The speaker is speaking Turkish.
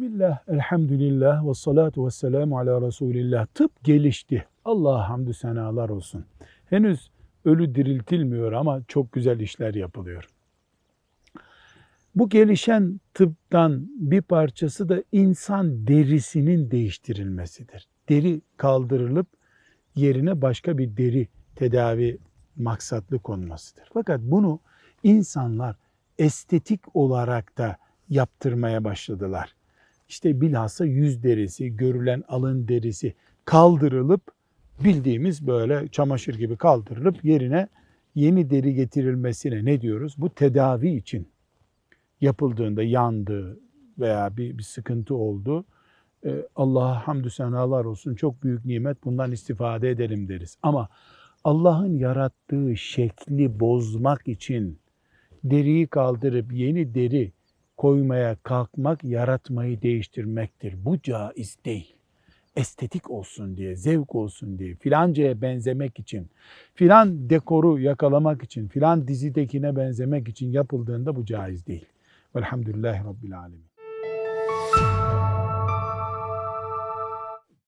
Bismillah, elhamdülillah ve salatu ve selamu ala Resulillah. Tıp gelişti. Allah'a hamdü senalar olsun. Henüz ölü diriltilmiyor ama çok güzel işler yapılıyor. Bu gelişen tıptan bir parçası da insan derisinin değiştirilmesidir. Deri kaldırılıp yerine başka bir deri tedavi maksatlı konmasıdır. Fakat bunu insanlar estetik olarak da yaptırmaya başladılar. İşte bilhassa yüz derisi, görülen alın derisi kaldırılıp bildiğimiz böyle çamaşır gibi kaldırılıp yerine yeni deri getirilmesine ne diyoruz? Bu tedavi için yapıldığında yandı veya bir, bir sıkıntı oldu. Ee, Allah'a hamdü senalar olsun çok büyük nimet bundan istifade edelim deriz. Ama Allah'ın yarattığı şekli bozmak için deriyi kaldırıp yeni deri koymaya kalkmak yaratmayı değiştirmektir. Bu caiz değil. Estetik olsun diye, zevk olsun diye, filancaya benzemek için, filan dekoru yakalamak için, filan dizidekine benzemek için yapıldığında bu caiz değil. Velhamdülillahi Rabbil Alemin.